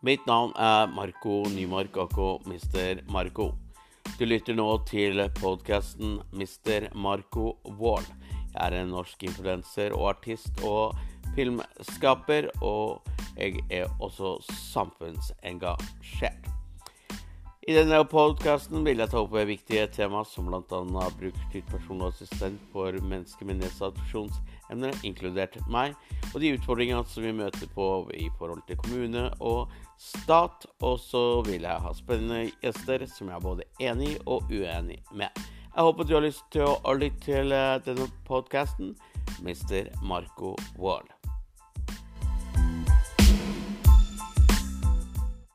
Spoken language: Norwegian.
Mitt navn er Marco Nymark, ako Mr. Marco. Du lytter nå til podkasten Mr. Marco Wall. Jeg er en norsk influenser og artist og filmskaper, og jeg er også samfunnsengasjert. I denne podkasten vil jeg ta opp viktige tema som bl.a. brukerstyrt personlig assistent for mennesker med nedsatt funksjonsevne, inkludert meg, og de utfordringene som vi møter på i forhold til kommune og stat. Og så vil jeg ha spennende gjester som jeg er både enig og uenig med. Jeg håper du har lyst til å lytte til denne podkasten. Mr. Marco Wall.